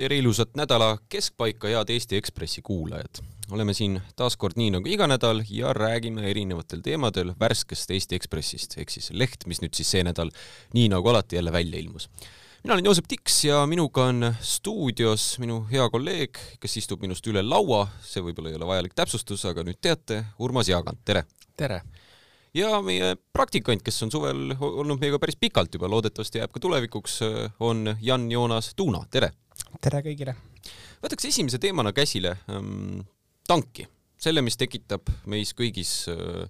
tere ilusat nädala keskpaika, head Eesti Ekspressi kuulajad! oleme siin taas kord nii nagu iga nädal ja räägime erinevatel teemadel värskest Eesti Ekspressist ehk siis leht, mis nüüd siis see nädal nii nagu alati jälle välja ilmus. mina olen Joosep Tiks ja minuga on stuudios minu hea kolleeg, kes istub minust üle laua, see võib-olla ei ole vajalik täpsustus, aga nüüd teate, Urmas Jaagant, tere! tere! ja meie praktikant, kes on suvel olnud meiega päris pikalt juba, loodetavasti jääb ka tulevikuks, on Jan-Joonas Tuuna, tere! Tere kõigile! võtaks esimese teemana käsile ähm, tanki, selle, mis tekitab meis kõigis äh,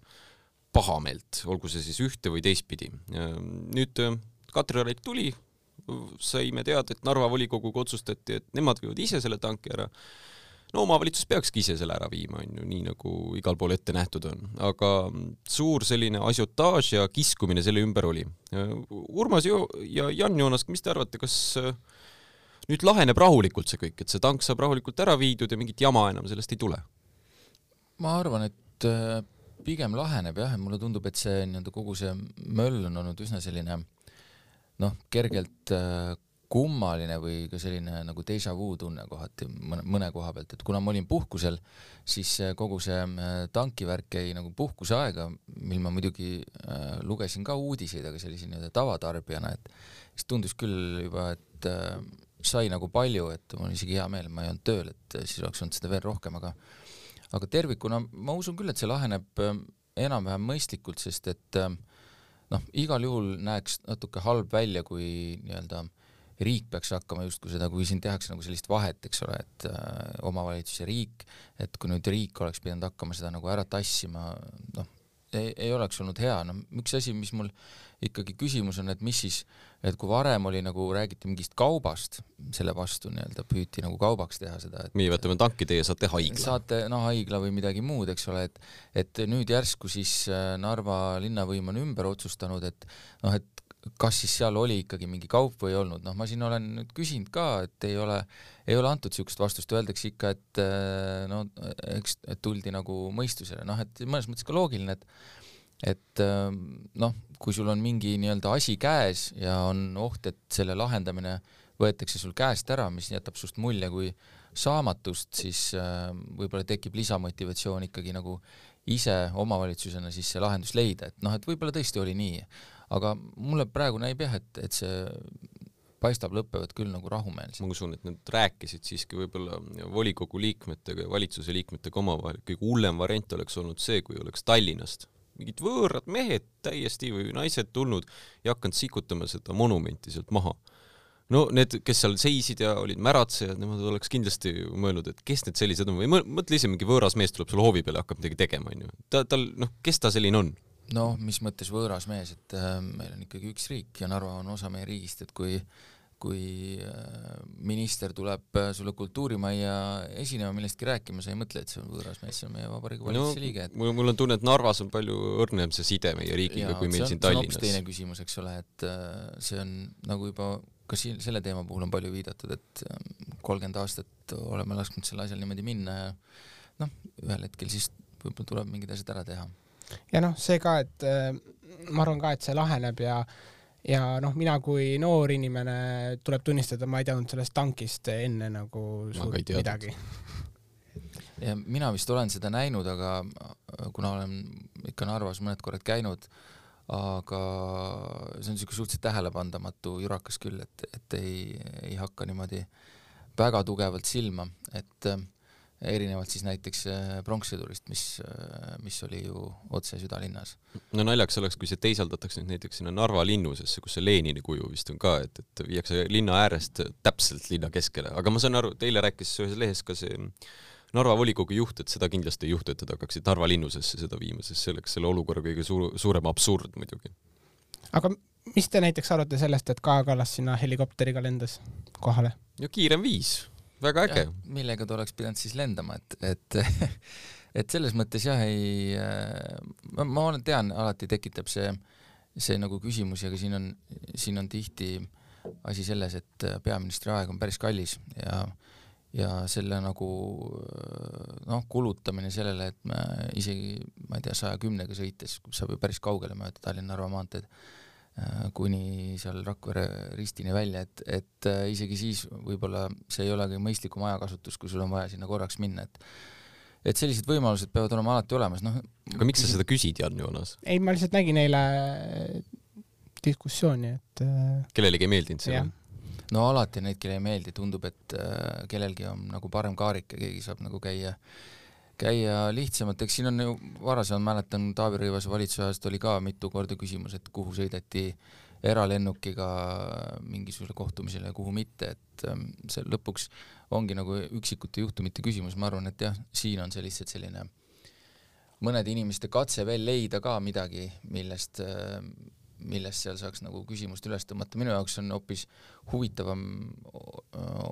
pahameelt, olgu see siis ühte või teistpidi. nüüd äh, Katri Raik tuli, saime teada, et Narva volikoguga otsustati, et nemad viivad ise selle tanki ära. no omavalitsus peakski ise selle ära viima, on ju, nii nagu igal pool ette nähtud on, aga suur selline asiotaaž ja kiskumine selle ümber oli. Urmas jo ja Jan Joonas, mis te arvate, kas äh, nüüd laheneb rahulikult see kõik, et see tank saab rahulikult ära viidud ja mingit jama enam sellest ei tule? ma arvan, et äh, pigem laheneb jah, mulle tundub, et see nii-öelda kogu see möll on olnud üsna selline noh, kergelt äh, kummaline või ka selline nagu déjà vu tunne kohati mõne, mõne koha pealt, et kuna ma olin puhkusel, siis kogu see äh, tankivärk jäi nagu puhkuseaega, mil ma muidugi äh, lugesin ka uudiseid, aga sellise nii-öelda tavatarbijana, et siis tundus küll juba, et äh, sai nagu palju, et mul on isegi hea meel, ma ei olnud tööl, et siis oleks olnud seda veel rohkem, aga aga tervikuna ma usun küll, et see laheneb ähm, enam-vähem mõistlikult, sest et ähm, noh, igal juhul näeks natuke halb välja, kui nii-öelda riik peaks hakkama justkui seda, kui siin tehakse nagu sellist vahet, eks ole, et äh, omavalitsus ja riik, et kui nüüd riik oleks pidanud hakkama seda nagu ära tassima, noh, ei, ei oleks olnud hea, no üks asi, mis mul ikkagi küsimus on, et mis siis, et kui varem oli nagu räägiti mingist kaubast, selle vastu nii-öelda püüti nagu kaubaks teha seda, meie võtame tanki, teie saate haigla. saate noh, haigla või midagi muud, eks ole, et et nüüd järsku siis äh, Narva linnavõim on ümber otsustanud, et noh, et kas siis seal oli ikkagi mingi kaup või ei olnud, noh, ma siin olen nüüd küsinud ka, et ei ole, ei ole antud niisugust vastust, öeldakse ikka, et äh, no eks et tuldi nagu mõistusele, noh, et mõnes mõttes ka loogiline, et et ähm, noh, kui sul on mingi nii-öelda asi käes ja on oht, et selle lahendamine võetakse sul käest ära, mis jätab sust mulje kui saamatust, siis ähm, võib-olla tekib lisamotivatsioon ikkagi nagu ise omavalitsusena siis see lahendus leida, et noh, et võib-olla tõesti oli nii, aga mulle praegu näib jah, et, et see paistab lõppevat küll nagu rahumeelselt. ma usun, et nad rääkisid siiski võib-olla volikogu liikmetega ja valitsuse liikmetega omavahel, kõige hullem variant oleks olnud see, kui oleks Tallinnast mingid võõrad mehed täiesti või naised tulnud ja hakanud sikutama seda monumenti sealt maha. no need, kes seal seisid ja olid märatsejad, nemad oleks kindlasti mõelnud, et kes need sellised on või mõtle ise, mingi võõras mees tuleb sulle hoovi peale hakkab midagi tegema, onju. ta, tal, noh, kes ta selline on? noh, mis mõttes võõras mees, et äh, meil on ikkagi üks riik ja Narva on osa meie riigist, et kui kui äh, minister tuleb äh, sulle kultuurimajja esinema millestki rääkima, sa ei mõtle, et see on võõras mees, see on meie Vabariigi Valitsuse no, liige et.... mul, mul on tunne, et Narvas on palju õrnem see side meie riigiga kui meil on, siin Tallinnas. see on teine küsimus, eks ole, et äh, see on nagu juba ka siin selle teema puhul on palju viidatud, et kolmkümmend aastat oleme lasknud sel asjal niimoodi minna ja noh, ühel hetkel siis võib-olla tuleb mingid asjad ära teha. ja noh, see ka, et ma arvan ka, et see laheneb ja ja noh, mina kui noor inimene tuleb tunnistada, ma ei teadnud sellest tankist enne nagu suurt midagi. ja mina vist olen seda näinud, aga kuna olen ikka Narvas mõned korrad käinud, aga see on niisugune suhteliselt tähelepandamatu jurakas küll, et, et ei, ei hakka niimoodi väga tugevalt silma, et äh, erinevalt siis näiteks äh, pronkssõdurist, mis, äh, mis oli ju otse südalinnas. no naljakas oleks, kui see teisaldatakse nüüd näiteks sinna Narva linnusesse, kus see Lenini kuju vist on ka, et, et viiakse linna äärest täpselt linna keskele, aga ma saan aru, teile rääkis ühes lehes ka see Narva volikogu juht, et seda kindlasti ei juhtu, et nad hakkaksid Narva linnusesse seda viima, sest see oleks selle olukorra kõige suur, suurem absurd muidugi. aga mis te näiteks arvate sellest, et Kaja Kallas sinna helikopteriga lendas kohale? no kiirem viis väga äge. millega ta oleks pidanud siis lendama, et, et et selles mõttes jah, ei, ma, ma olen, tean, alati tekitab see, see nagu küsimusi, aga siin on, siin on tihti asi selles, et peaministri aeg on päris kallis ja ja selle nagu noh, kulutamine sellele, et me isegi, ma ei tea, saja kümnega sõites saab ju päris kaugele mööda Tallinna-Narva maanteed kuni seal Rakvere ristini välja, et, et isegi siis võib-olla see ei olegi mõistlikum ajakasutus, kui sul on vaja sinna korraks minna, et et sellised võimalused peavad olema alati olemas, noh. aga miks sa seda küsid, Jan Joonas? ei, ma lihtsalt nägin eile diskussiooni, et kellelegi ei meeldinud see? no alati neid, kellele ei meeldi, tundub, et äh, kellelgi on nagu parem kaarik ja keegi saab nagu käia, käia lihtsamalt, eks siin on ju varasemalt mäletan Taavi Rõivase valitsuse ajast oli ka mitu korda küsimus, et kuhu sõideti eralennukiga mingisugusele kohtumisele ja kuhu mitte, et ähm, see lõpuks ongi nagu üksikute juhtumite küsimus, ma arvan, et jah, siin on see lihtsalt selline mõnede inimeste katse veel leida ka midagi, millest äh, millest seal saaks nagu küsimust üles tõmmata, minu jaoks on hoopis huvitavam,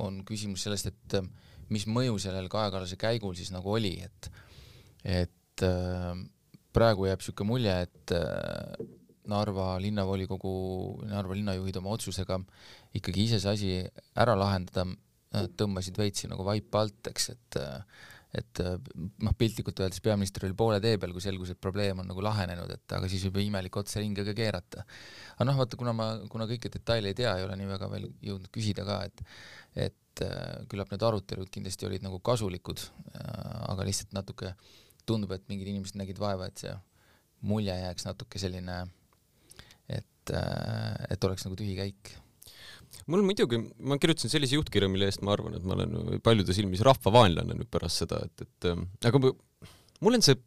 on küsimus sellest, et mis mõju sellel Kaja Kallase käigul siis nagu oli, et et praegu jääb niisugune mulje, et Narva linnavolikogu, Narva linnajuhid oma otsusega ikkagi ise see asi ära lahendada, tõmbasid veitsi nagu vaipa alt, eks, et et äh, noh, piltlikult öeldes peaminister oli poole tee peal, kui selgus, et probleem on nagu lahenenud, et aga siis võib ju imelik otse ringi ka keerata. aga noh, vaata, kuna ma, kuna kõiki detaile ei tea, ei ole nii väga veel jõudnud küsida ka, et et äh, küllap need arutelud kindlasti olid nagu kasulikud äh,, aga lihtsalt natuke tundub, et mingid inimesed nägid vaeva, et see mulje jääks natuke selline, et äh,, et oleks nagu tühi käik mul muidugi, ma kirjutasin sellise juhtkirja, mille eest ma arvan, et ma olen paljude silmis rahvavaenlane nüüd pärast seda, et, et ähm, aga mul on see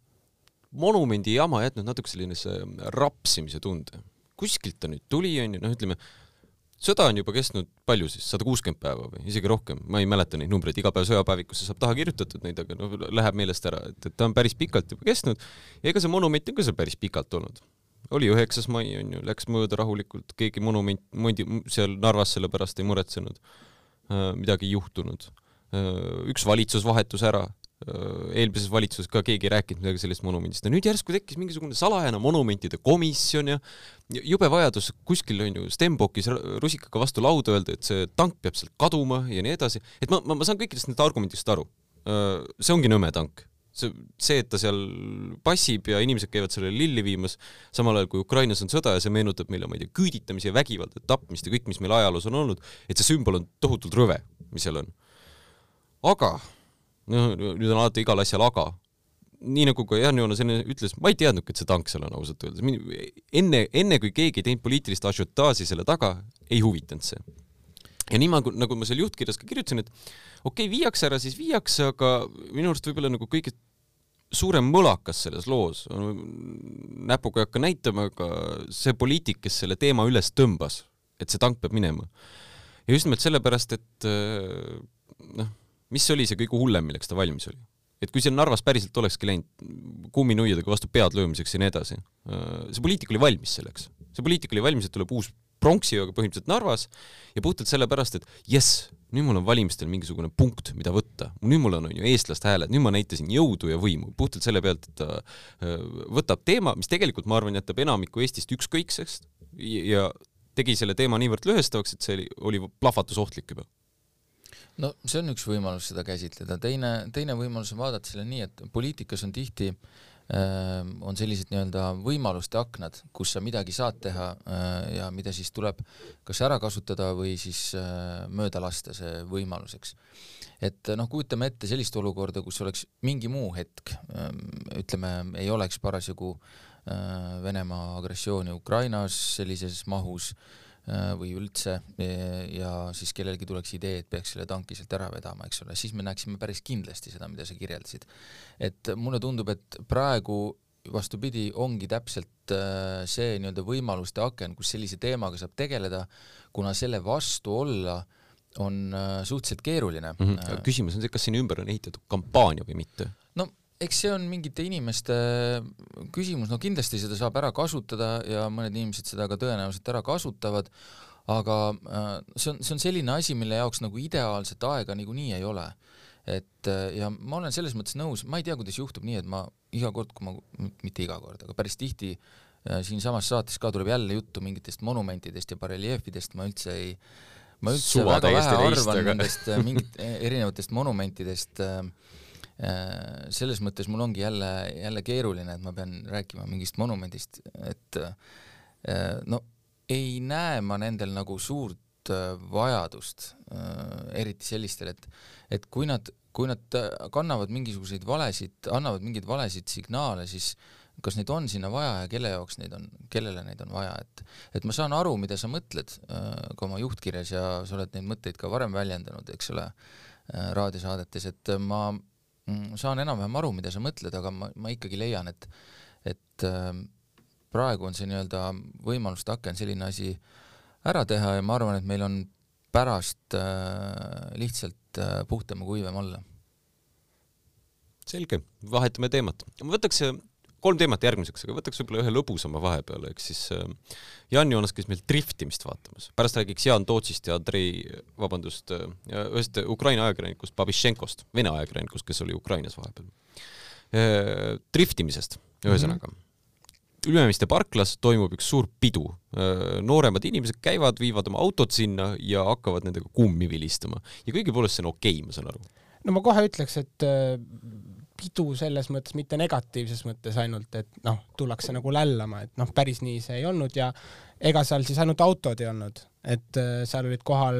monumendi jama jätnud natuke selline see rapsimise tunde. kuskilt ta nüüd tuli, onju, noh, ütleme, sõda on juba kestnud palju siis, sada kuuskümmend päeva või isegi rohkem, ma ei mäleta neid numbreid, iga päev sõjapäevikusse saab taha kirjutatud neid, aga noh, läheb meelest ära, et, et ta on päris pikalt juba kestnud ja ega see monument on ka seal päris pikalt olnud oli üheksas mai on ju, läks mööda rahulikult, keegi monument, mondi seal Narvas selle pärast ei muretsenud. Äh, midagi ei juhtunud. Äh, üks valitsus vahetus ära, eelmises valitsuses ka keegi ei rääkinud midagi sellest monumendist ja nüüd järsku tekkis mingisugune salajane monumentide komisjon ja jube vajadus kuskil on ju Stenbockis rusikaga vastu lauda öelda, et see tank peab sealt kaduma ja nii edasi, et ma, ma, ma saan kõikidest nendest argumentidest aru. see ongi nõme tank see, see, et ta seal passib ja inimesed käivad sellele lilli viimas, samal ajal kui Ukrainas on sõda ja see meenutab meile, ma ei tea, küüditamisi ja vägivalda, tapmist ja kõik, mis meil ajaloos on olnud, et see sümbol on tohutult rõve, mis seal on. aga, noh, nüüd on alati igal asjal aga, nii nagu ka Jan Joonas enne ütles, ma ei teadnudki, et see tank seal on ausalt öeldes. enne, enne kui keegi ei teinud poliitilist ažiotaaži selle taga, ei huvitanud see. ja nii ma, nagu ma seal juhtkirjas ka kirjutasin, et okei okay,, viiakse ära, siis viiakse, aga minu arust võib-olla nagu kõige suurem mõlakas selles loos, näpuga ei hakka näitama, aga see poliitik, kes selle teema üles tõmbas, et see tank peab minema. ja just nimelt sellepärast, et noh, mis oli see kõige hullem, milleks ta valmis oli? et kui seal Narvas päriselt olekski läinud kumminuiadega vastu pead löömiseks ja nii edasi, äh, see poliitik oli valmis selleks. see poliitik oli valmis, et tuleb uus pronksiööga põhimõtteliselt Narvas ja puhtalt sellepärast, et jess, nüüd mul on valimistel mingisugune punkt, mida võtta. nüüd mul on, on ju eestlaste hääled, nüüd ma näitasin jõudu ja võimu puhtalt selle pealt, et ta äh, võtab teema, mis tegelikult ma arvan, jätab enamiku Eestist ükskõikseks ja tegi selle teema niivõrd lõhestavaks, et see oli, oli plahvatusohtlik juba no see on üks võimalus seda käsitleda, teine, teine võimalus on vaadata selle nii, et poliitikas on tihti äh, on sellised nii-öelda võimaluste aknad, kus sa midagi saad teha äh, ja mida siis tuleb kas ära kasutada või siis äh, mööda lasta see võimaluseks. et noh, kujutame ette sellist olukorda, kus oleks mingi muu hetk, ähm, ütleme, ei oleks parasjagu äh, Venemaa agressiooni Ukrainas sellises mahus Äh, või üldse ja siis kellelgi tuleks idee, et peaks selle tanki sealt ära vedama, eks ole, siis me näeksime päris kindlasti seda, mida sa kirjeldasid. et mulle tundub, et praegu vastupidi, ongi täpselt äh, see nii-öelda võimaluste aken, kus sellise teemaga saab tegeleda, kuna selle vastu olla on äh, suhteliselt keeruline mm. -hmm. küsimus on see, kas sinna ümber on ehitatud kampaania või mitte? no eks see on mingite inimeste küsimus, no kindlasti seda saab ära kasutada ja mõned inimesed seda ka tõenäoliselt ära kasutavad, aga äh, see on, see on selline asi, mille jaoks nagu ideaalset aega niikuinii ei ole. et äh, ja ma olen selles mõttes nõus, ma ei tea, kuidas juhtub nii, et ma iga kord, kui ma, mitte iga kord, aga päris tihti äh, siinsamas saates ka tuleb jälle juttu mingitest monumentidest ja bareljeefidest, ma üldse ei ma üldse Suva väga vähe arvan nendest mingit erinevatest monumentidest Äh, selles mõttes mul ongi jälle, jälle keeruline, et ma pean rääkima mingist monumendist, et äh, no ei näe ma nendel nagu suurt äh, vajadust äh,, eriti sellistel, et, et kui nad, kui nad kannavad mingisuguseid valesid, annavad mingeid valesid signaale, siis kas neid on sinna vaja ja kelle jaoks neid on, kellele neid on vaja, et et ma saan aru, mida sa mõtled äh, ka oma juhtkirjas ja sa oled neid mõtteid ka varem väljendanud, eks ole äh,, raadiosaadetes, et ma saan enam-vähem aru, mida sa mõtled, aga ma, ma ikkagi leian, et et äh, praegu on see nii-öelda võimaluste aken selline asi ära teha ja ma arvan, et meil on pärast äh, lihtsalt äh, puhtam ja kuivam olla. selge, vahetame teemat. ma võtaks äh, kolm teemat järgmiseks, aga võtaks võib-olla ühe lõbusama vahepeal, ehk siis äh, Jan Joonas käis meil driftimist vaatamas. pärast räägiks Jaan Tootsist ja Andrei, vabandust, äh, ühest Ukraina ajakirjanikust, Babishenkost, Vene ajakirjanikust, kes oli Ukrainas vahepeal. Driftimisest, ühesõnaga mm. -hmm Ülemiste parklas toimub üks suur pidu. nooremad inimesed käivad, viivad oma autod sinna ja hakkavad nendega kummi vilistama ja kõigepoolest see on okei okay,, ma saan aru. no ma kohe ütleks, et pidu selles mõttes, mitte negatiivses mõttes ainult, et noh, tullakse nagu lällama, et noh, päris nii see ei olnud ja ega seal siis ainult autod ei olnud, et seal olid kohal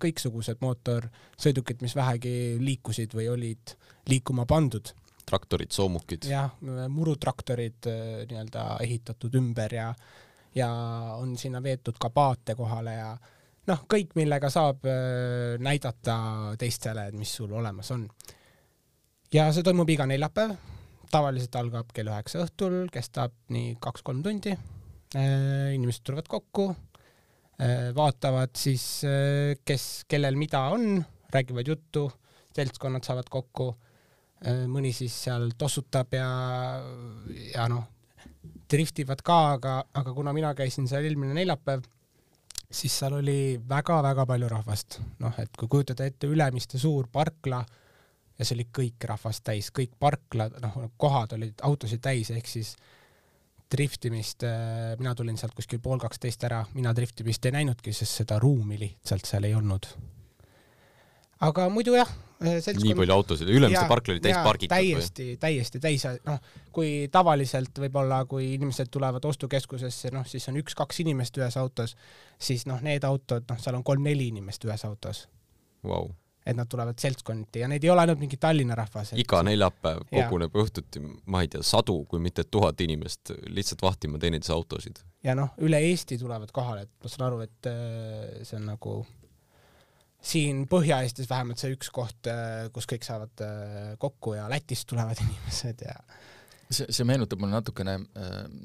kõiksugused mootorsõidukid, mis vähegi liikusid või olid liikuma pandud traktorid, soomukid. jah, murutraktorid äh, nii-öelda ehitatud ümber ja, ja on sinna veetud ka paate kohale ja noh, kõik, millega saab äh, näidata teistele, et mis sul olemas on. Ja see toimub iga neljapäev, tavaliselt algab kell üheksa õhtul, kestab nii kaks-kolm tundi. Äh, inimesed tulevad kokku, vaatavad siis, kes, kellel mida on, räägivad juttu, seltskonnad saavad kokku Äh, mõni siis seal tossutab ja, ja noh, driftivad ka, aga, aga kuna mina käisin seal eelmine neljapäev, siis seal oli väga-väga palju rahvast. noh, et kui kujutada ette Ülemiste suur parkla ja see oli kõik rahvast täis, kõik parklad, noh, kohad olid autosid täis, ehk siis driftimist, äh, mina tulin sealt kuskil pool kaksteist ära, mina driftimist ei näinudki, sest seda ruumi lihtsalt seal ei olnud. aga muidu jah, Äh, seltskond... nii palju autosid, Ülemiste parkla oli täis pargitud täiesti, täiesti täis, noh, kui tavaliselt võib-olla, kui inimesed tulevad ostukeskusesse, noh, siis on üks-kaks inimest ühes autos, siis noh, need autod, noh, seal on kolm-neli inimest ühes autos. Wow.. Et nad tulevad seltskonniti ja neid ei ole ainult mingi Tallinna rahvas et.... iga neljapäev koguneb ja. õhtuti, ma ei tea, sadu, kui mitte tuhat inimest lihtsalt vahtima teineteise autosid. ja noh, üle Eesti tulevad kohale, et ma saan aru, et äh, see on nagu siin Põhja-Eestis vähemalt see üks koht, äh, kus kõik saavad äh, kokku ja Lätist tulevad inimesed ja see, see meenutab mulle natukene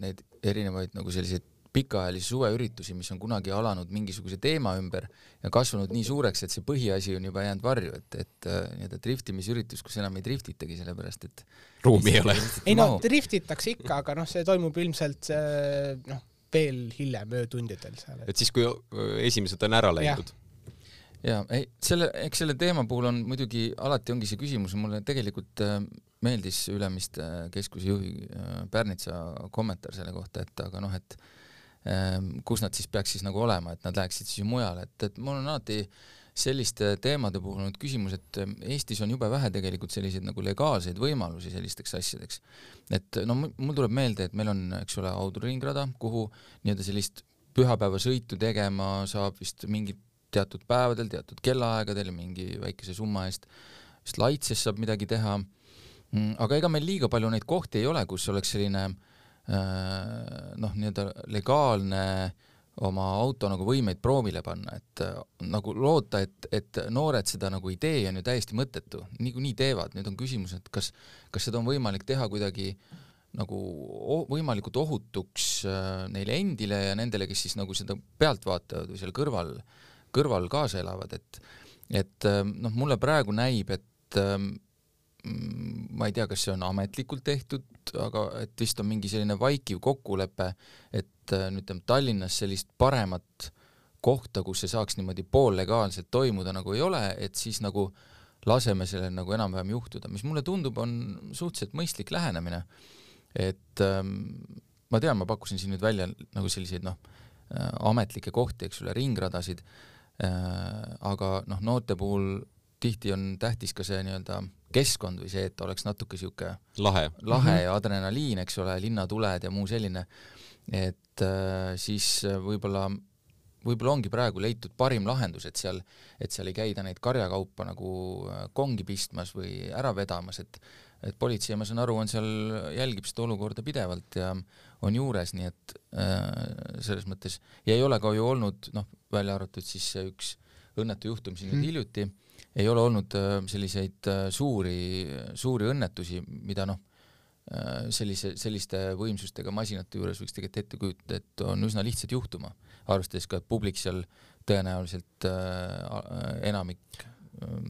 neid erinevaid nagu selliseid pikaajalisi suveüritusi, mis on kunagi alanud mingisuguse teema ümber ja kasvanud nii suureks, et see põhiasi on juba jäänud varju, et, et äh, nii-öelda driftimisüritus, kus enam ei driftitagi, sellepärast et ruumi ei ole. ei no driftitakse ikka, aga noh, see toimub ilmselt noh, veel hiljem öötundidel seal et.... siis, kui esimesed on ära läinud ja ei, selle, eks selle teema puhul on muidugi alati ongi see küsimus, mulle tegelikult äh, meeldis Ülemiste äh, keskuse juhi äh, Pärnitsa kommentaar selle kohta, et aga noh, et äh, kus nad siis peaks siis nagu olema, et nad läheksid siis mujale, et, et mul on alati selliste teemade puhul nüüd küsimus, et äh, Eestis on jube vähe tegelikult selliseid nagu legaalseid võimalusi sellisteks asjadeks. et no mul tuleb meelde, et meil on, eks ole, Audru ringrada, kuhu nii-öelda sellist pühapäevasõitu tegema saab vist mingit teatud päevadel, teatud kellaaegadel mingi väikese summa eest, vist Laitses saab midagi teha, mm, aga ega meil liiga palju neid kohti ei ole, kus oleks selline äh, noh, nii-öelda legaalne oma auto nagu võimeid proovile panna, et äh, nagu loota, et, et noored seda nagu ei tee, on ju täiesti mõttetu, niikuinii teevad, nüüd on küsimus, et kas, kas seda on võimalik teha kuidagi nagu võimalikult ohutuks äh, neile endile ja nendele, kes siis nagu seda pealt vaatavad või seal kõrval äh, kõrval kaasa elavad, et et noh, mulle praegu näib, et ähm, ma ei tea, kas see on ametlikult tehtud, aga et vist on mingi selline vaikiv kokkulepe, et äh, nüüd ütleme, Tallinnas sellist paremat kohta, kus see saaks niimoodi poollegaalselt toimuda, nagu ei ole, et siis nagu laseme sellel nagu enam-vähem juhtuda, mis mulle tundub, on suhteliselt mõistlik lähenemine. et ähm, ma tean, ma pakkusin siin nüüd välja nagu selliseid noh, äh, ametlikke kohti, eks ole, ringradasid Äh, aga noh, noorte puhul tihti on tähtis ka see nii-öelda keskkond või see, et oleks natuke sihuke lahe, lahe mm -hmm. ja adrenaliin, eks ole, linnatuled ja muu selline. et äh, siis võib-olla võib-olla ongi praegu leitud parim lahendus, et seal, et seal ei käida neid karjakaupa nagu kongi pistmas või ära vedamas, et et politsei, ma saan aru, on seal, jälgib seda olukorda pidevalt ja on juures, nii et äh, selles mõttes ja ei ole ka ju olnud noh, välja arvatud siis see üks õnnetu juhtum siin nüüd mm. hiljuti, ei ole olnud äh, selliseid äh, suuri, suuri õnnetusi, mida noh, Äh, sellise, selliste võimsustega masinate juures võiks tegelikult ette kujutada, et on üsna lihtsalt juhtuma, arvestades ka, et publik seal tõenäoliselt äh, enamik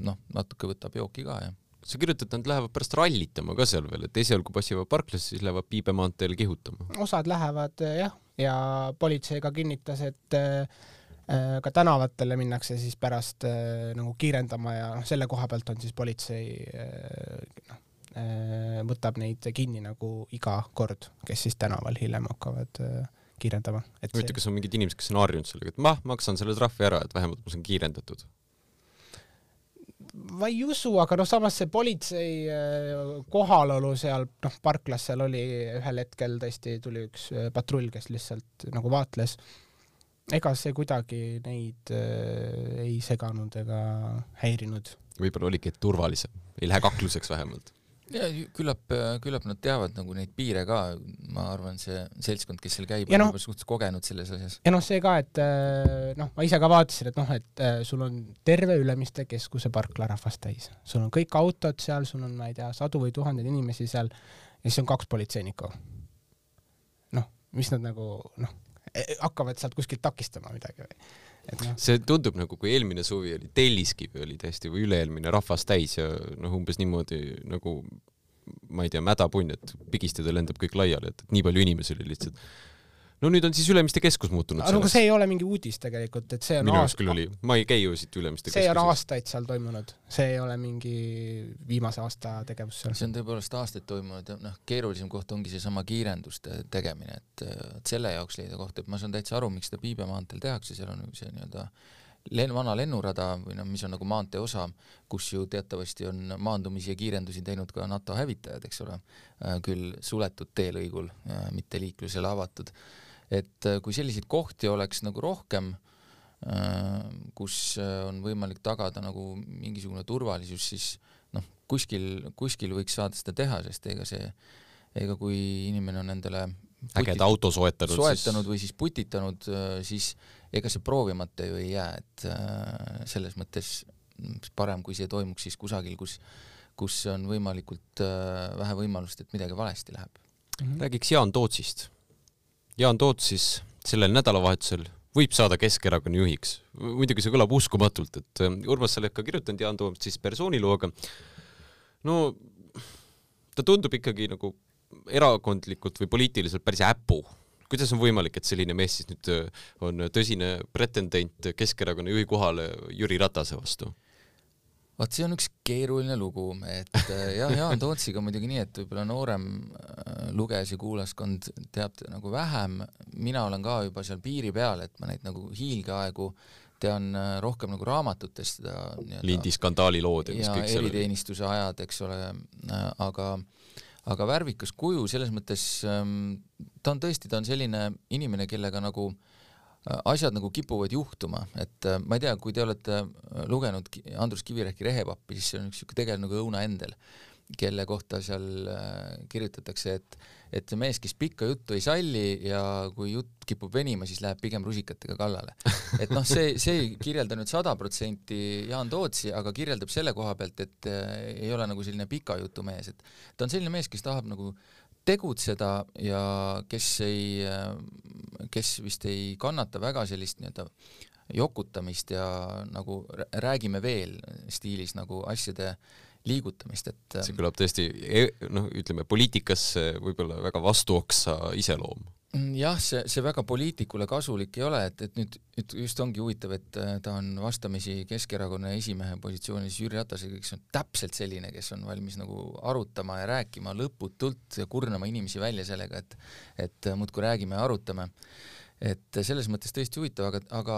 noh, natuke võtab jooki ka ja sa kirjutad, nad lähevad pärast rallitama ka seal veel, et esialgu passivad parklasse, siis lähevad Piibe maanteel kihutama. osad lähevad jah, ja politsei ka kinnitas, et äh, ka tänavatele minnakse siis pärast äh, nagu kiirendama ja noh, selle koha pealt on siis politsei äh, noh, Äh, võtab neid kinni nagu iga kord, kes siis tänaval hiljem hakkavad äh, kiirendama. huvitav, kas on mingid inimesed, kes on harjunud sellega, et ma maksan selle trahvi ära, et vähemalt ma saan kiirendatud? ma ei usu, aga noh, samas see politsei äh, kohalolu seal, noh, parklas seal oli ühel hetkel tõesti tuli üks patrull, kes lihtsalt nagu vaatles. Ega see kuidagi neid äh, ei seganud ega häirinud. võib-olla oligi turvalisem, ei lähe kakluseks vähemalt ja küllap, küllap nad teavad nagu neid piire ka, ma arvan, see seltskond, kes seal käib, on no, juba suhteliselt kogenud selles asjas. ja noh, see ka, et äh, noh, ma ise ka vaatasin, et noh, et äh, sul on terve Ülemiste keskuse parkla rahvast täis, sul on kõik autod seal, sul on, ma ei tea, sadu või tuhandeid inimesi seal ja siis on kaks politseinikku. noh, mis nad nagu noh, hakkavad sealt kuskilt takistama midagi või No. see tundub nagu, kui eelmine suvi oli Telliskivi oli täiesti või üle-eelmine rahvas täis ja noh, umbes niimoodi nagu ma ei tea, mädapunn, et pigistades lendab kõik laiali, et nii palju inimesi oli lihtsalt no nüüd on siis Ülemiste keskus muutunud. aga no see ei ole mingi uudis tegelikult, et see on minu jaoks küll oli, ma ei käi ju siit Ülemiste keskuses. see on aastaid seal toimunud, see ei ole mingi viimase aasta tegevus seal. see on tõepoolest aastaid toimunud ja noh, keerulisem koht ongi seesama kiirenduste tegemine, et, et selle jaoks leida koht, et ma saan täitsa aru, miks seda Piibe maanteel tehakse, seal on see nii-öelda len-, vana lennurada või noh, mis on nagu maantee osa, kus ju teatavasti on maandumisi ja kiirendusi teinud ka NATO hävitajad, eks ole, küll suletud teelõigul, mitte liiklusele avatud et äh, kui selliseid kohti oleks nagu rohkem, äh, kus äh, on võimalik tagada nagu mingisugune turvalisus, siis noh, kuskil, kuskil võiks saada seda teha, sest ega see, ega kui inimene on endale ägeda auto soetanud, soetanud siis... või siis putitanud, siis ega see proovimata ju ei jää, et selles mõttes parem, kui see toimuks siis kusagil, kus, kus on võimalikult vähe võimalust, et midagi valesti läheb. -hmm. räägiks Jaan Tootsist Jaan Toots siis sellel nädalavahetusel võib saada Keskerakonna juhiks. muidugi see kõlab uskumatult, et äh, Urmas, sa oled ka kirjutanud Jaan Toots siis persoonilooga. no ta tundub ikkagi nagu erakondlikult või poliitiliselt päris äpu. kuidas on võimalik, et selline mees siis nüüd äh, on tõsine pretendent Keskerakonna juhi kohale Jüri Ratase vastu? Vot see on üks keeruline lugu, et äh, jah, Jaan Tootsiga muidugi nii, et võib-olla noorem äh, lugejas ja kuulajaskond teab nagu vähem, mina olen ka juba seal piiri peal, et ma neid nagu hiilgeaegu tean äh, rohkem nagu raamatutest seda Lindi skandaali lood ja kõik selle eriteenistuse ajad, eks ole, aga aga värvikas kuju selles mõttes, ähm, ta on tõesti, ta on selline inimene, kellega nagu äh, asjad nagu kipuvad juhtuma, et äh, ma ei tea, kui te olete äh, lugenud Andrus Kivirähki Rehepappi, siis see on üks niisugune tegelane nagu Õuna Endel, kelle kohta seal äh, kirjutatakse, et et see mees, kes pikka juttu ei salli ja kui jutt kipub venima, siis läheb pigem rusikatega kallale. et noh, see, see ei kirjelda nüüd sada protsenti Jaan Tootsi, aga kirjeldab selle koha pealt, et ei ole nagu selline pika jutu mees, et ta on selline mees, kes tahab nagu tegutseda ja kes ei, kes vist ei kannata väga sellist nii-öelda jokutamist ja nagu räägime veel stiilis nagu asjade liigutamist, et see kõlab tõesti e-, noh, ütleme poliitikasse võib-olla väga vastuoksa iseloom jah, see, see väga poliitikule kasulik ei ole, et, et nüüd, nüüd just ongi huvitav, et äh, ta on vastamisi Keskerakonna esimehe positsioonis Jüri Ratasega, kes on täpselt selline, kes on valmis nagu arutama ja rääkima lõputult ja kurnama inimesi välja sellega, et et äh, muudkui räägime ja arutame. et selles mõttes tõesti huvitav, aga, aga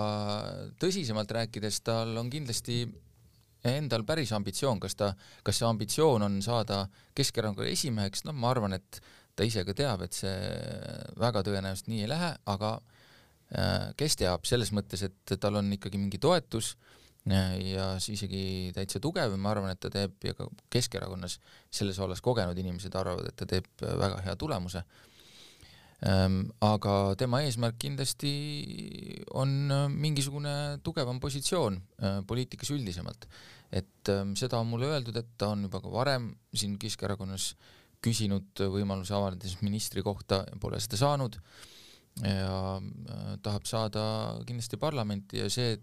tõsisemalt rääkides, tal on kindlasti endal päris ambitsioon, kas ta, kas see ambitsioon on saada Keskerakonna esimeheks, noh, ma arvan, et ta ise ka teab, et see väga tõenäoliselt nii ei lähe, aga äh, kes teab, selles mõttes, et tal on ikkagi mingi toetus äh, ja isegi täitsa tugev ma arvan, et ta teeb ja ka Keskerakonnas selles vallas kogenud inimesed arvavad, et ta teeb väga hea tulemuse Ehm, aga tema eesmärk kindlasti on äh, mingisugune tugevam positsioon äh, poliitikas üldisemalt. et ähm, seda on mulle öeldud, et ta on juba ka varem siin Keskerakonnas küsinud võimaluse avaldada ministri kohta ja pole seda saanud ja äh, tahab saada kindlasti parlamenti ja see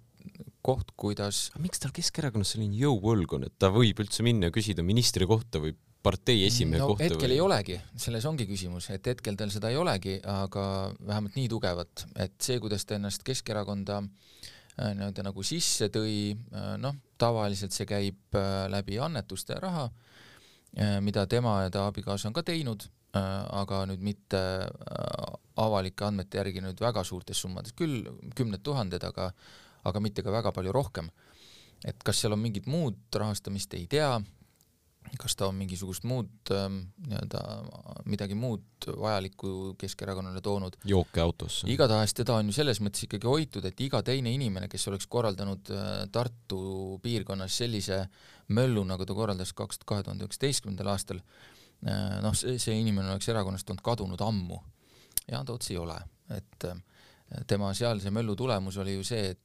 koht, kuidas miks tal Keskerakonnas selline jõuvõlg on, et ta võib üldse minna ja küsida ministri kohta või partei esimehe no, kohta hetkel või? ei olegi, selles ongi küsimus, et hetkel tal seda ei olegi, aga vähemalt nii tugevat, et see, kuidas ta ennast Keskerakonda äh, nii-öelda nagu sisse tõi, äh, noh, tavaliselt see käib läbi annetuste raha, mida tema ja ta abikaasa on ka teinud, aga nüüd mitte avalike andmete järgi nüüd väga suurtes summades, küll kümned tuhanded, aga aga mitte ka väga palju rohkem. et kas seal on mingit muud rahastamist, ei tea kas ta on mingisugust muud ähm, nii-öelda midagi muud vajalikku Keskerakonnale toonud. jooke autosse. igatahes teda on ju selles mõttes ikkagi hoitud, et iga teine inimene, kes oleks korraldanud äh, Tartu piirkonnas sellise möllu, nagu ta korraldas kaks, kahe tuhande üheksateistkümnendal aastal, äh, noh, see, see inimene oleks erakonnast olnud kadunud ammu. Jaan Toots ei ole, et äh, tema sealse möllu tulemus oli ju see, et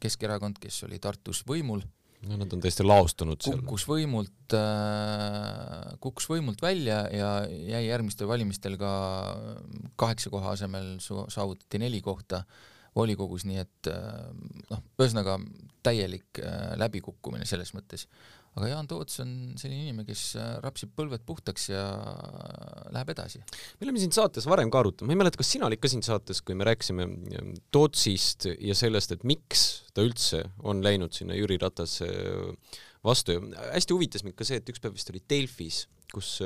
Keskerakond, kes oli Tartus võimul, no nad on täiesti laostunud seal. kukkus võimult äh,, kukkus võimult välja ja jäi järgmistel valimistel ka kaheksa koha asemel saavutati neli kohta volikogus, nii et äh, noh, ühesõnaga täielik äh, läbikukkumine selles mõttes. Aga Jaan Toots on selline inimene, kes äh, rapsib põlved puhtaks ja läheb edasi. me oleme siin saates varem ka arutanud, ma ei mäleta, kas sina olid ka siin saates, kui me rääkisime Tootsist ja sellest, et miks ta üldse on läinud sinna Jüri Ratase vastu. Ja hästi huvitas mind ka see, et üks päev vist oli Delfis, kus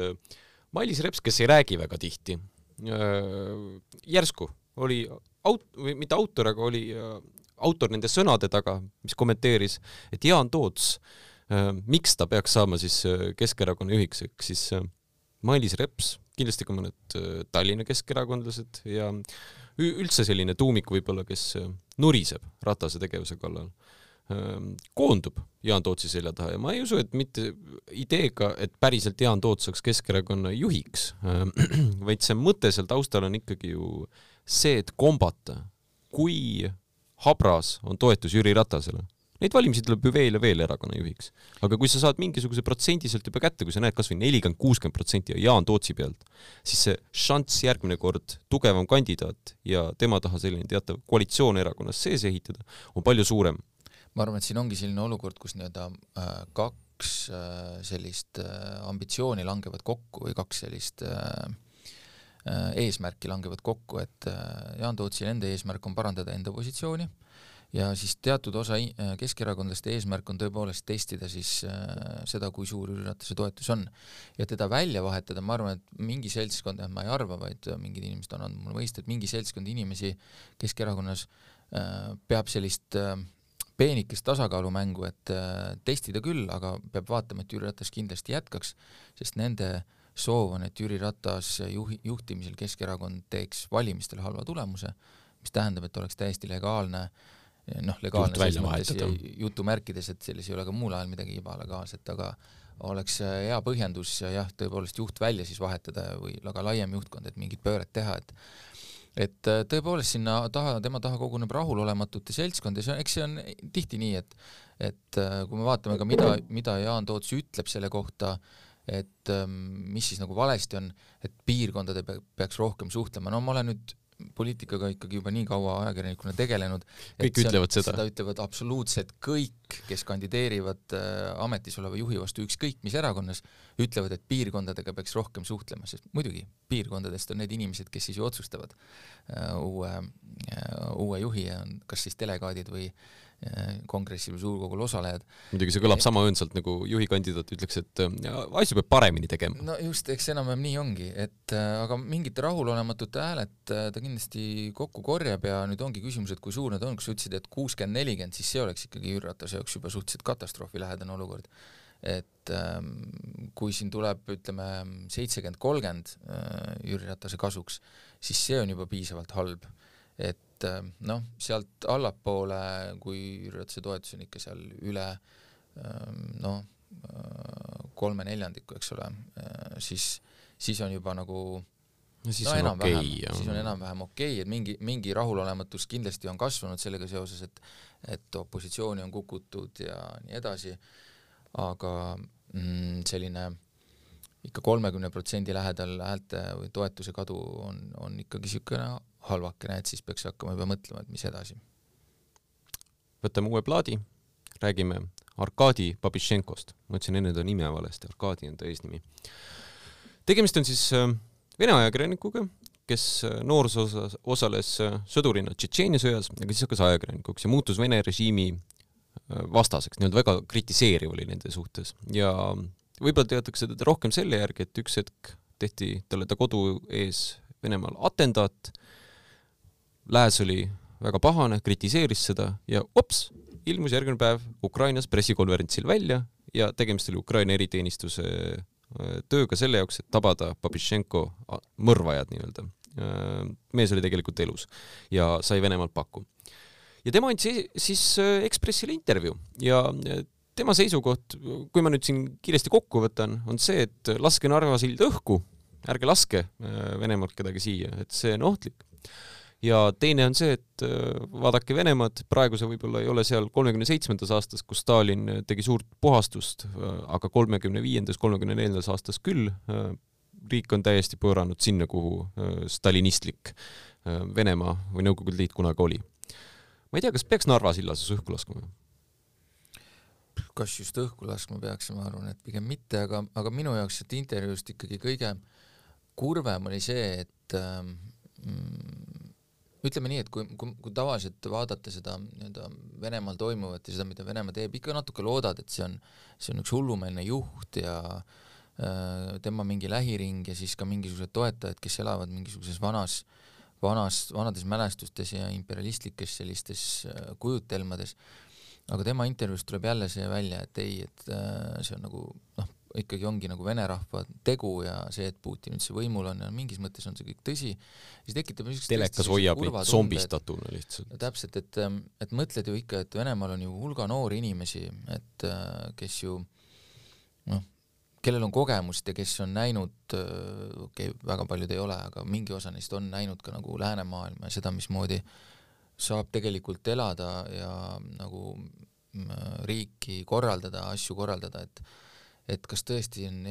Mailis Reps, kes ei räägi väga tihti, järsku oli aut-, või mitte autor, aga oli autor nende sõnade taga, mis kommenteeris, et Jaan Toots äh, Äh, miks ta peaks saama siis äh, Keskerakonna juhiks, ehk siis äh, Mailis Reps, kindlasti ka mõned Tallinna keskerakondlased ja üldse selline tuumik võib-olla, kes nuriseb Ratase tegevuse kallal, koondub Jaan Tootsi selja taha ja ma ei usu, et mitte ideega, et päriselt Jaan Toots saaks Keskerakonna juhiks, vaid see mõte seal taustal on ikkagi ju see, et kombata, kui habras on toetus Jüri Ratasele Neid valimisi tuleb ju veel ja veel erakonna juhiks. aga kui sa saad mingisuguse protsendi sealt juba kätte, kui sa näed kas või nelikümmend, kuuskümmend protsenti Jaan Tootsi pealt, siis see šanss järgmine kord tugevam kandidaat ja tema taha selline teatav koalitsioon erakonnas sees ehitada on palju suurem. ma arvan, et siin ongi selline olukord, kus nii-öelda äh, kaks äh, sellist äh, ambitsiooni langevad kokku või kaks sellist äh eesmärki langevad kokku, et äh, Jaan Tootsil enda eesmärk on parandada enda positsiooni äh,, ja siis teatud osa äh, keskerakondlaste eesmärk on tõepoolest testida siis äh, seda, kui suur Jüri Ratase toetus on. ja teda välja vahetada, ma arvan, et mingi seltskond, ma ei arva, vaid mingid inimesed on andnud mulle mõista, et mingi seltskond inimesi Keskerakonnas äh, peab sellist äh, peenikest tasakaalumängu, et äh, testida küll, aga peab vaatama, et Jüri Ratas kindlasti jätkaks, sest nende soov on, et Jüri Ratas juhi, juhtimisel Keskerakond teeks valimistel halva tulemuse, mis tähendab, et oleks täiesti legaalne äh, noh, legaalne selles mõttes jutumärkides, et selles ei ole ka muul ajal midagi ebalegaalset, aga oleks äh, hea põhjendus jah, tõepoolest juht välja siis vahetada või ka laiem juhtkond, et mingit pööret teha, et et äh, tõepoolest sinna taha, tema taha koguneb rahulolematute seltskond ja see on, eks see on tihti nii, et et äh, kui me vaatame ka, mida, mida Jaan Toots ütleb selle kohta, et ähm, mis siis nagu valesti on, et piirkondade peaks rohkem suhtlema, no ma olen nüüd poliitikaga ikkagi juba nii kaua ajakirjanikuna tegelenud. kõik ütlevad seda? seda ütlevad absoluutselt kõik, kes kandideerivad äh, ametis oleva juhi vastu ükskõik mis erakonnas, ütlevad, et piirkondadega peaks rohkem suhtlema, sest muidugi piirkondadest on need inimesed, kes siis ju otsustavad äh, uue äh,, uue juhi ja kas siis delegaadid või kongressil või suurkogul osalejad. muidugi see kõlab sama õõnsalt nagu juhikandidaat ütleks, et äh, asju peab paremini tegema. no just, eks enam-vähem nii ongi, et äh, aga mingite rahulolematute hääled äh, ta kindlasti kokku korjab ja nüüd ongi küsimus, et kui suur need on, kui sa ütlesid, et kuuskümmend, nelikümmend, siis see oleks ikkagi Jüri Ratase jaoks juba suhteliselt katastroofilähedane olukord. et ähm, kui siin tuleb, ütleme, seitsekümmend, kolmkümmend Jüri Ratase kasuks, siis see on juba piisavalt halb. et äh, noh, sealt allapoole, kui Jüri Ratase toetus on ikka seal üle ähm, noh, kolme neljandiku, eks ole, siis, siis on juba nagu no siis no on okei okay,, siis on enam-vähem okei okay,, et mingi, mingi rahulolematus kindlasti on kasvanud sellega seoses, et et opositsiooni on kukutud ja nii edasi, aga mm, selline ikka kolmekümne protsendi lähedal häälte või toetuse kadu on, on ikkagi niisugune halvakene, et siis peaks hakkama juba mõtlema, et mis edasi. võtame uue plaadi, räägime Arkadi Babišenkost, ma ütlesin enne ta nime valesti, Arkadi on ta eesnimi. tegemist on siis äh, Vene ajakirjanikuga, kes äh, noorusosas osales äh, sõdurina Tšetšeenia sõjas, aga siis hakkas ajakirjanikuks ja muutus Vene režiimi vastaseks, nii-öelda väga kritiseeriv oli nende suhtes ja võib-olla teatakse teda rohkem selle järgi, et üks hetk tehti talle ta kodu ees Venemaal atendaat, lääs oli väga pahane, kritiseeris seda ja ops, ilmus järgmine päev Ukrainas pressikonverentsil välja ja tegemist oli Ukraina eriteenistuse äh, tööga selle jaoks, et tabada Babišenko a- mõrvajad nii-öelda. mees oli tegelikult elus ja sai Venemaalt paku. ja tema andis esi- siis äh, Ekspressile intervjuu ja äh, tema seisukoht, kui ma nüüd siin kiiresti kokku võtan, on see, et laske Narva sild õhku, ärge laske äh, Venemaalt kedagi siia, et see on ohtlik ja teine on see, et äh, vaadake Venemaad, praegu see võib-olla ei ole seal kolmekümne seitsmendas aastas, kus Stalin äh, tegi suurt puhastust, aga kolmekümne viiendas, kolmekümne neljandas aastas küll, riik on täiesti pööranud sinna, kuhu äh, stalinistlik äh, Venemaa või Nõukogude Liit kunagi oli. ma ei tea, kas peaks Narva silla siis õhku laskma? kas just õhku laskma peaks, ma arvan, et pigem mitte, aga, aga minu jaoks siit intervjuust ikkagi kõige kurvem oli see, et ähm, ütleme nii, et kui, kui, kui tavaliselt vaadata seda nii-öelda Venemaal toimuvat ja seda, mida Venemaa teeb, ikka natuke loodad, et see on, see on üks hullumeelne juht ja äh, tema mingi lähiring ja siis ka mingisugused toetajad, kes elavad mingisuguses vanas, vanas, vanades mälestustes ja imperialistlikes sellistes äh, kujutelmades. Aga tema intervjuust tuleb jälle see välja, et ei, et äh, see on nagu noh, ikkagi ongi nagu vene rahva tegu ja see, et Putin üldse võimul on ja mingis mõttes on see kõik tõsi, siis tekitab niisugust telekas hoiab neid zombistatuna lihtsalt. täpselt, et, et mõtled ju ikka, et Venemaal on ju hulga noori inimesi, et äh, kes ju noh, kellel on kogemust ja kes on näinud, okei okay,, väga paljud ei ole, aga mingi osa neist on näinud ka nagu läänemaailma ja seda, mismoodi saab tegelikult elada ja nagu mm, riiki korraldada, asju korraldada, et et kas tõesti on,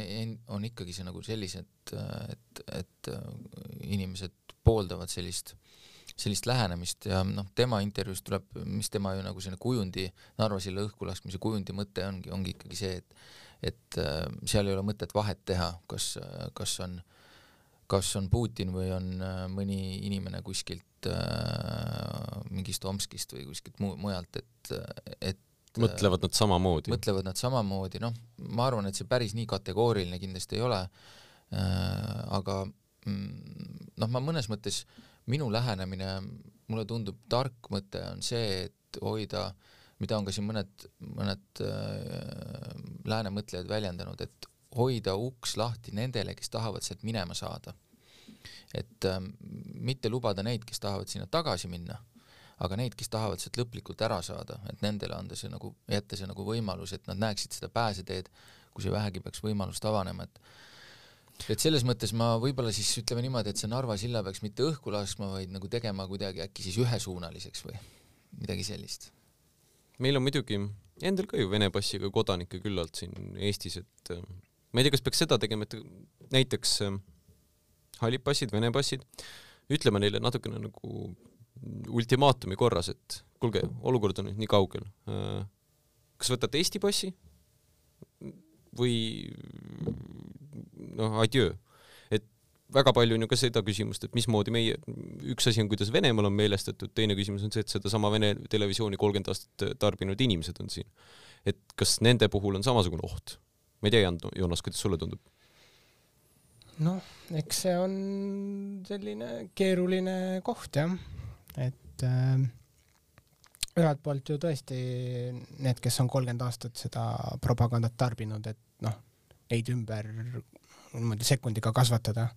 on ikkagi see nagu sellised, et, et inimesed pooldavad sellist, sellist lähenemist ja noh, tema intervjuus tuleb, mis tema ju nagu selline kujundi, Narva silla õhku laskmise kujundi mõte ongi, ongi ikkagi see, et et äh, seal ei ole mõtet vahet teha, kas, kas on kas on Putin või on äh, mõni inimene kuskilt äh, mingist Omskist või kuskilt mu-, mujalt, et, et mõtlevad nad samamoodi? mõtlevad nad samamoodi, noh, ma arvan, et see päris nii kategooriline kindlasti ei ole äh,, aga mm, noh, ma mõnes mõttes, minu lähenemine, mulle tundub tark mõte on see, et hoida, mida on ka siin mõned, mõned äh, lääne mõtlejad väljendanud, et hoida uks lahti nendele, kes tahavad sealt minema saada. et äh, mitte lubada neid, kes tahavad sinna tagasi minna, aga neid, kes tahavad sealt lõplikult ära saada, et nendele anda see nagu, jätta see nagu võimalus, et nad näeksid seda pääseteed, kui see vähegi peaks võimalust avanema, et et selles mõttes ma võib-olla siis ütleme niimoodi, et see Narva silla peaks mitte õhku laskma, vaid nagu tegema kuidagi äkki siis ühesuunaliseks või midagi sellist. meil on muidugi endal ka ju Vene passiga kodanikke küllalt siin Eestis, et äh, ma ei tea, kas peaks seda tegema, et näiteks äh, hallid passid, Vene passid, ütleme neile natukene nagu ultimaatumi korras, et kuulge, olukord on nüüd nii kaugel. kas võtate Eesti passi või noh, adjöö. et väga palju on ju ka seda küsimust, et mismoodi meie, üks asi on, kuidas Venemaal on meelestatud, teine küsimus on see, et sedasama Vene televisiooni kolmkümmend aastat tarbinud inimesed on siin. et kas nende puhul on samasugune oht? ma ei tea, Jan, Joonas, kuidas sulle tundub? noh, eks see on selline keeruline koht jah, et äh, ühelt poolt ju tõesti need, kes on kolmkümmend aastat seda propagandat tarbinud, et noh, neid ümber niimoodi sekundiga kasvatada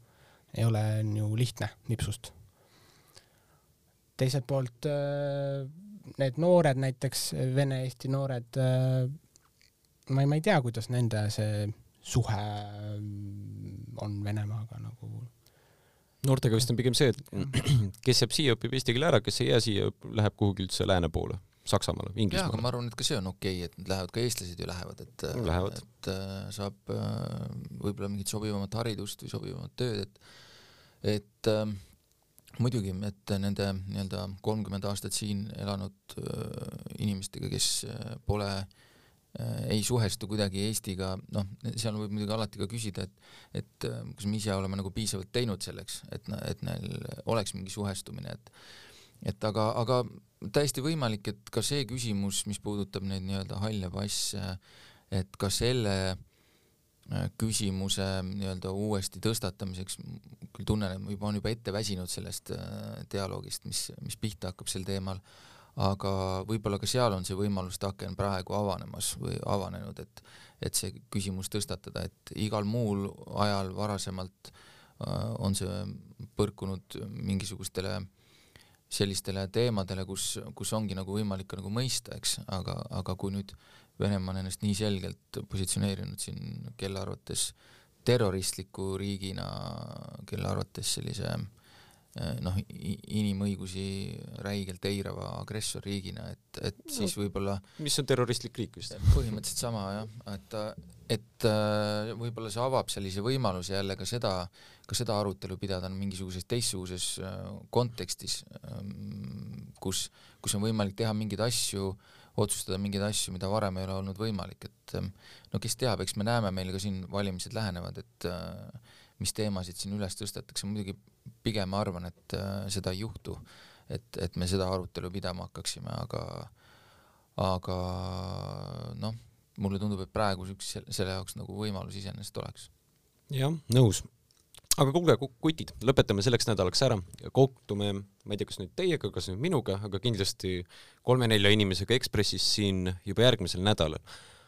ei ole ju lihtne nipsust. teiselt poolt äh, need noored näiteks, vene-eesti noored, äh, ma ei, ma ei tea, kuidas nende see suhe on Venemaaga nagu noortega vist on pigem see, et kes jääb siia, õpib eesti keele ära, kes ei jää siia, läheb kuhugi üldse lääne poole, Saksamaale, Inglismaale. ma arvan, et ka see on okei okay,, et nad lähevad, ka eestlased ju lähevad, et Lähevad. et äh, saab äh, võib-olla mingit sobivamat haridust või sobivamat tööd, et et äh, muidugi, et nende nii-öelda kolmkümmend aastat siin elanud äh, inimestega, kes äh, pole äh, ei suhestu kuidagi Eestiga, noh, seal võib muidugi alati ka küsida, et et äh, kas me ise oleme nagu piisavalt teinud selleks, et, et neil oleks mingi suhestumine, et et aga, aga täiesti võimalik, et ka see küsimus, mis puudutab neid nii-öelda halle passe, et ka selle äh, küsimuse nii-öelda uuesti tõstatamiseks, küll tunnen, et ma juba on juba ette väsinud sellest äh, dialoogist, mis, mis pihta hakkab sel teemal, aga võib-olla ka seal on see võimaluste aken praegu avanemas või avanenud, et et see küsimus tõstatada, et igal muul ajal varasemalt äh, on see põrkunud mingisugustele sellistele teemadele, kus, kus ongi nagu võimalik nagu mõista, eks, aga, aga kui nüüd Venemaa on ennast nii selgelt positsioneerinud siin, kelle arvates terroristliku riigina, kelle arvates sellise eh, noh, inimõigusi räigelt eirava agressorriigina, et, et siis võib-olla mis on terroristlik riik vist? põhimõtteliselt sama jah, et, et äh, võib-olla see avab sellise võimaluse jälle ka seda, ka seda arutelu pidada mingisuguses teistsuguses äh, kontekstis, kus, kus on võimalik teha mingeid asju, otsustada mingeid asju, mida varem ei ole olnud võimalik, et ähm, no kes teab, eks me näeme, meil ka siin valimised lähenevad, et äh, mis teemasid siin üles tõstetakse, muidugi pigem ma arvan, et seda ei juhtu, et, et me seda arutelu pidama hakkaksime, aga aga noh, mulle tundub, et praegu üks selle jaoks nagu võimalus iseenesest oleks. jah, nõus. aga kuulge, kutid, lõpetame selleks nädalaks ära, kohtume, ma ei tea, kas nüüd teiega, kas nüüd minuga, aga kindlasti kolme-nelja inimesega Ekspressis siin juba järgmisel nädalal.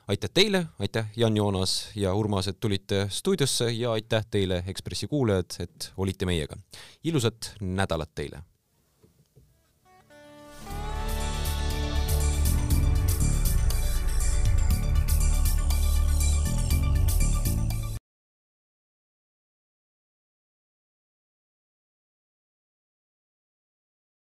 Aitäh teile, aitäh Jan Joonas ja Urmas, et tulite stuudiosse ja aitäh teile, Ekspressi kuulajad, et olite meiega. ilusat nädalat teile